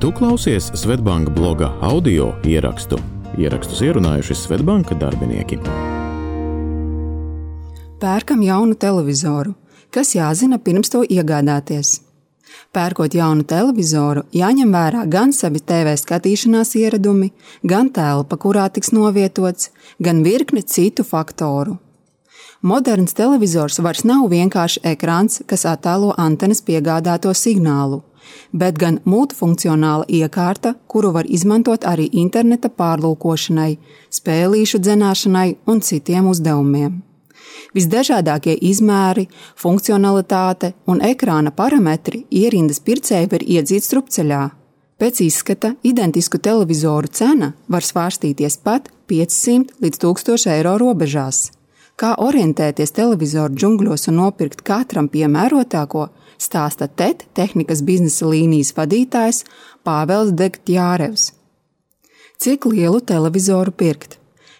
Tu klausies Svetbanka bloga audio ierakstu. Ierakstus ierunājuši Svetbanka darbinieki. Pērkam jaunu televizoru. Kas jāzina pirms to iegādāties? Pērkot jaunu televizoru, jāņem vērā gan savi TV skatīšanās ieradumi, gan telpa, kurā tiks novietots, gan virkne citu faktoru. Moderns televizors vairs nav vienkārši ekrāns, kas attēlo antenas piegādāto signālu, bet gan multifunkcionāla iekārta, kuru var izmantot arī interneta pārlūkošanai, spēlīšu dzenāšanai un citiem uzdevumiem. Visdažādākie izmēri, funkcionalitāte un ekrāna parametri ierindas pircēji var iedzīt strupceļā. Pēc izskata identisku televizoru cena var svārstīties pat 500 līdz 1000 eiro robežās. Kā orientēties televizoru džungļos un nopirkt katram piemērotāko, stāsta TET tehnikas biznesa līnijas vadītājs Pāvils Degtjārevs. Cik lielu televizoru pirkt?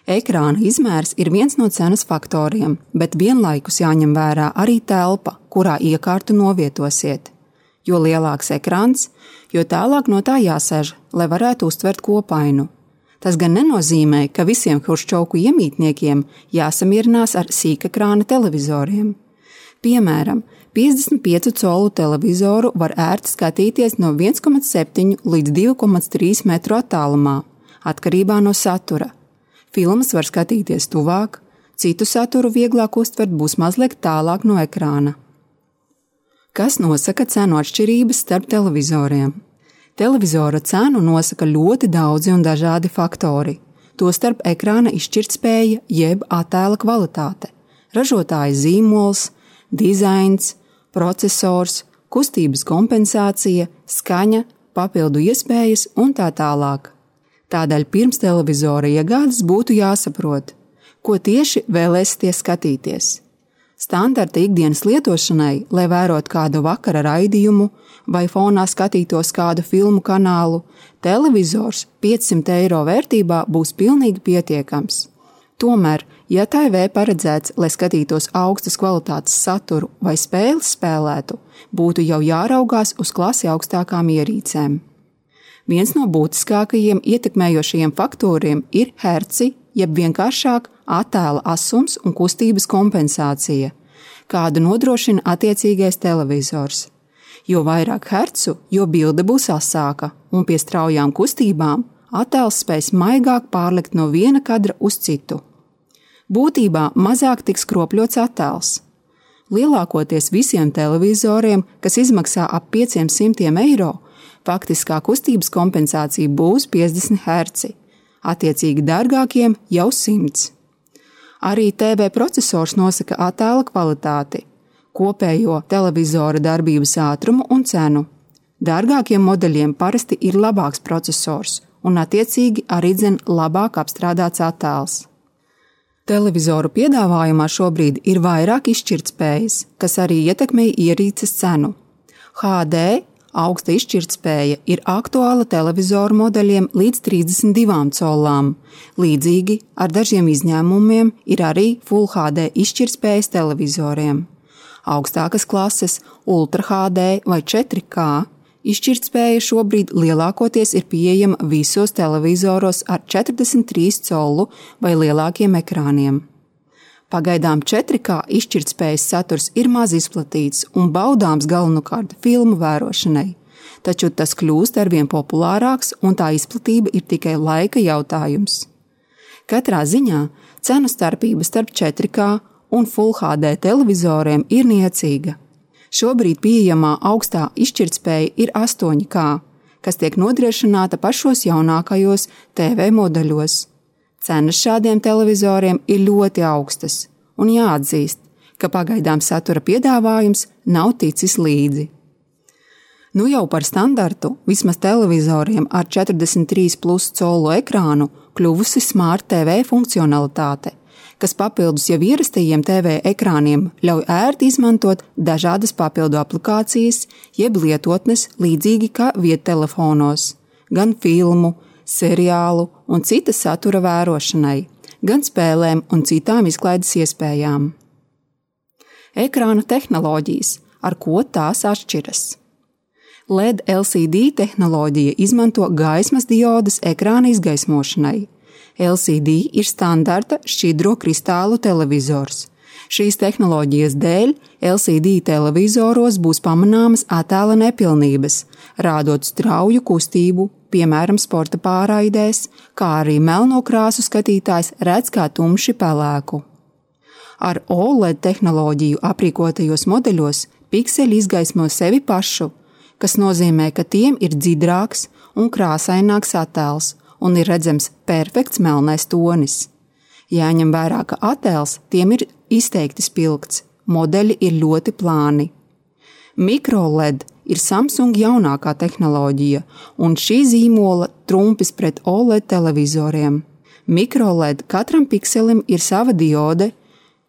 Ekrāna izmērs ir viens no cenas faktoriem, bet vienlaikus jāņem vērā arī telpa, kurā iekārtu novietosiet. Jo lielāks ekrāns, jo tālāk no tā jāsēž, lai varētu uztvert kopainu. Tas gan nenozīmē, ka visiem Hruščauku iemītniekiem jāsamierinās ar sīkakrāna televizoriem. Piemēram, 55 colu televizoru var ērti skatīties no 1,7 līdz 2,3 metru attālumā, atkarībā no satura. Filmas var skatīties tuvāk, citu saturu vieglāk uztvert būs mazliet tālāk no ekrāna. Kas nosaka cenu atšķirības starp televizoriem? Televizora cenu nosaka ļoti daudzi un dažādi faktori, tostarp ekrāna izšķirtspēja jeb attēla kvalitāte, ražotāja zīmols, dizains, processors, kustības kompensācija, skaņa, papildu iespējas un tā tālāk. Tādēļ pirms televizora iegādes būtu jāsaprot, ko tieši vēlēsieties skatīties. Standarta ikdienas lietošanai, lai vērotu kādu vakara raidījumu vai fonā skatītos kādu filmu kanālu, televizors 500 eiro vērtībā būs pilnīgi pietiekams. Tomēr, ja TV paredzēts, lai skatītos augstas kvalitātes saturu vai spēles spēlētu, būtu jau jāraugās uz klasi augstākām ierīcēm. Viens no būtiskākajiem ietekmējošajiem faktoriem ir herci, jeb vienkāršāk attēla asums un kustības kompensācija, kādu nodrošina attiecīgais televizors. Jo vairāk hercu, jo bilde būs asāka, un pie straujām kustībām attēls spēs maigāk pārlikt no viena kadra uz citu. Būtībā mazāk tiks kropļots attēls. Lielākoties visiem televizoriem, kas izmaksā ap 500 eiro, faktiskā kustības kompensācija būs 50 Hz, attiecīgi dārgākiem jau 100. Arī TV processors nosaka attēla kvalitāti, kopējo televizora darbības ātrumu un cenu. Dārgākiem modeļiem parasti ir labāks processors un, attiecīgi, arī dzen labāk apstrādāts attēls. Televizoru piedāvājumā šobrīd ir vairāk izšķirtspējas, kas arī ietekmē ierīces cenu. HD Augsta izšķirtspēja ir aktuāla televizoru modeļiem līdz 32 colām. Līdzīgi ar dažiem izņēmumiem ir arī Full HD izšķirtspējas televizoriem. Augstākas klases, Ultra HD vai 4K izšķirtspēja šobrīd lielākoties ir pieejama visos televizoros ar 43 colu vai lielākiem ekrāniem. Pagaidām 4K izšķirtspējas saturs ir maz izplatīts un baudāms galvenokārt filmu vērošanai, taču tas kļūst arvien populārāks un tā izplatība ir tikai laika jautājums. Katrā ziņā cenu starpība starp 4K un Full HD televizoriem ir niecīga. Šobrīd pieejamā augstā izšķirtspēja ir 8K, kas tiek nodrošināta pašos jaunākajos TV modeļos Cenas šādiem televizoriem ir ļoti augstas, un jāatzīst, ka pagaidām satura piedāvājums nav ticis līdzi. Nu jau par standartu vismaz televizoriem ar 43 plus colu ekrānu kļuvusi Smart TV funkcionalitāte, kas papildus jau ierastajiem TV ekrāniem ļauj ērti izmantot dažādas papildu aplikācijas, jeb lietotnes līdzīgi kā viettelefonos, gan filmu, seriālu un cita satura vērošanai, gan spēlēm un citām izklaides iespējām. Ekrāna tehnoloģijas, ar ko tās atšķiras. LED LCD tehnoloģija izmanto gaismas diodes ekrāna izgaismošanai. LCD ir standarta šķidro kristālu televizors. Šīs tehnoloģijas dēļ LCD televizoros būs pamanāmas attēla nepilnības, rādot strauju kustību, piemēram, sporta pārraidēs, kā arī melno krāsu skatītājs redz kā tumši pelēku. Ar OLED tehnoloģiju aprīkotajos modeļos pikseļi izgaismo sevi pašu, kas nozīmē, ka tiem ir dzidrāks un krāsaināks attēls un ir redzams perfekts melnais tonis. Jāņem vērā, ka attēls tiem ir izteikti spilgts, modeļi ir ļoti plāni. MicroLED ir Samsung jaunākā tehnoloģija, un šī zīmola trumpis pret OLED televizoriem. MicroLED katram pikselim ir sava diode,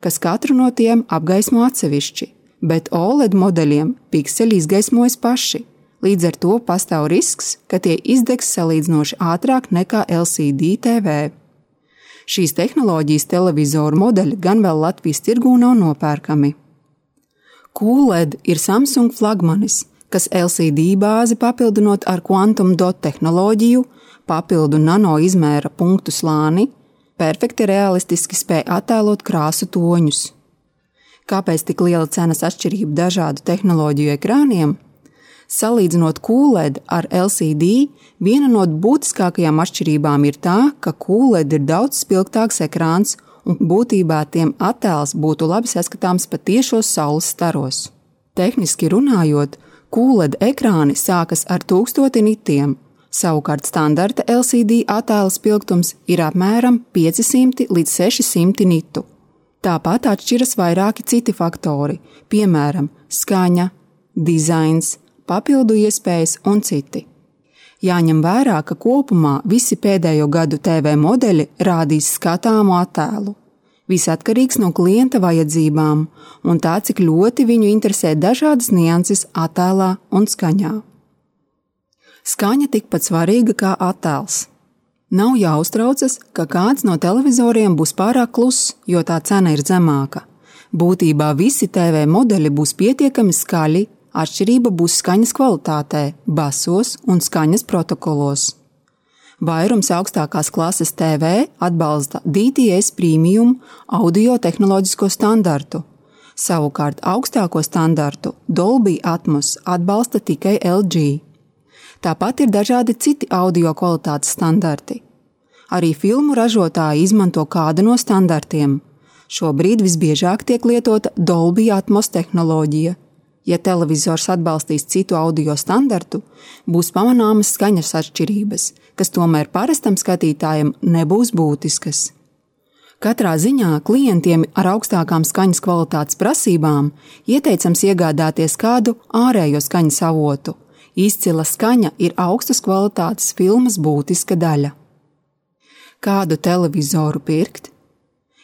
kas katru no tiem apgaismo atsevišķi, bet OLED modeļiem pikseļi izgaismojas paši. Līdz ar to pastāv risks, ka tie izdegs salīdzinoši ātrāk nekā LCD TV. Šīs tehnoloģijas televizoru modeļi gan vēl Latvijas tirgū nav nopērkami. QLED ir Samsung flagmanis, kas LCD bāzi papildinot ar quantum dot tehnoloģiju, papildu nano izmēra punktu slāni, perfekti realistiski spēj attēlot krāsu toņus. Kāpēc tik liela cenas atšķirība dažādu tehnoloģiju ekrāniem? Salīdzinot QLED ar LCD, viena no būtiskākajām atšķirībām ir tā, ka QLED ir daudz spilgtāks ekrāns un būtībā tiem attēls būtu labi saskatāms pat tiešos saules staros. Tehniski runājot, QLED ekrāni sākas ar tūkstoti nitiem, savukārt standarta LCD attēla spilgtums ir apmēram 500 līdz 600 nitu. Tāpat atšķiras vairāki citi faktori, piemēram, skaņa, dizains, papildu iespējas un citi. Jāņem vērā, ka kopumā visi pēdējo gadu TV modeļi rādīs skatāmu attēlu. Viss atkarīgs no klienta vajadzībām un tā, cik ļoti viņu interesē dažādas nianses attēlā un skaņā. Skaņa tikpat svarīga kā attēls. Nav jāuztraucas, ka kāds no televizoriem būs pārāk kluss, jo tā cena ir zemāka. Būtībā visi TV modeļi būs pietiekami skaļi Atšķirība būs skaņas kvalitātē, basos un skaņas protokolos. Vairums augstākās klases TV atbalsta DTS premium audio tehnoloģisko standartu. Savukārt augstāko standartu Dolby Atmos atbalsta tikai LG. Tāpat ir dažādi citi audio kvalitātes standarti. Arī filmu ražotāji izmanto kādu no standartiem. Šobrīd visbiežāk tiek lietota Dolby Atmos tehnoloģija, Ja televizors atbalstīs citu audio standartu, būs pamanāmas skaņas atšķirības, kas tomēr parastam skatītājam nebūs būtiskas. Katrā ziņā klientiem ar augstākām skaņas kvalitātes prasībām ieteicams iegādāties kādu ārējo skaņas avotu. Izcila skaņa ir augstas kvalitātes filmas būtiska daļa. Kādu televizoru pirkt?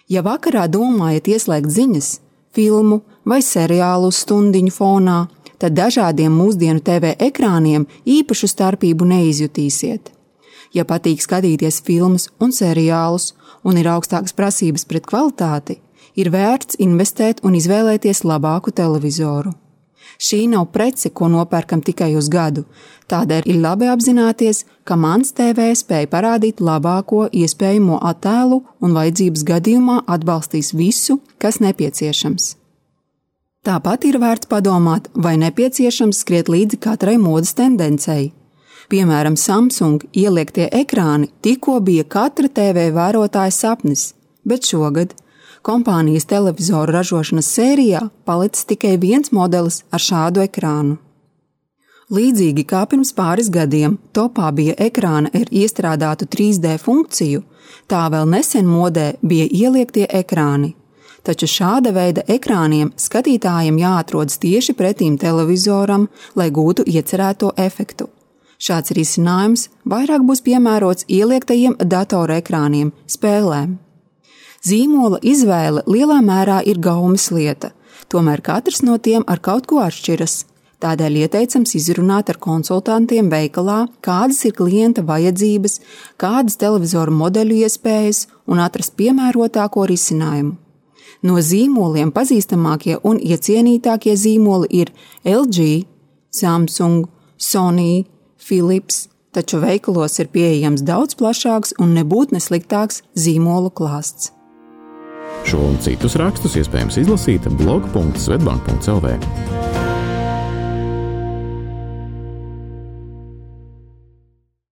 Ja vakarā domājat ieslēgt ziņas, filmu vai seriālu stundiņu fonā, tad dažādiem mūsdienu TV ekrāniem īpašu starpību neizjutīsiet. Ja patīk skatīties filmas un seriālus, un ir augstākas prasības pret kvalitāti, ir vērts investēt un izvēlēties labāku televizoru. Šī nav prece, ko nopērkam tikai uz gadu, tādēļ ir labi apzināties, ka mans TV spēja parādīt labāko iespējamo attēlu un vajadzības gadījumā atbalstīs visu, kas nepieciešams. Tāpat ir vērts padomāt, vai nepieciešams skriet līdzi katrai modes tendencei. Piemēram, Samsung ieliektie ekrāni tikko bija katra TV vērotāja sapnis, bet šogad kompānijas televizoru ražošanas sērijā palicis tikai viens modelis ar šādu ekrānu. Līdzīgi kā pirms pāris gadiem topā bija ekrāna ar iestrādātu 3D funkciju, tā vēl nesen modē bija ieliektie ekrāni. Taču šāda veida ekrāniem skatītājiem jāatrodas tieši pretīm televizoram, lai gūtu iecerēto efektu. Šāds risinājums vairāk būs piemērots ieliektajiem datorekrāniem, spēlēm. Zīmola izvēle lielā mērā ir gaumas lieta, tomēr katrs no tiem ar kaut ko atšķiras. Tādēļ ieteicams izrunāt ar konsultantiem veikalā, kādas ir klienta vajadzības, kādas televizoru modeļu iespējas un atrast piemērotāko risinājumu. No zīmoliem pazīstamākie un iecienītākie zīmoli ir LG, Samsung, Sony, Philips, taču veikalos ir pieejams daudz plašāks un nebūtu nesliktāks zīmolu klāsts. Šo un citus rakstus iespējams izlasīt blog.svetbank.cl.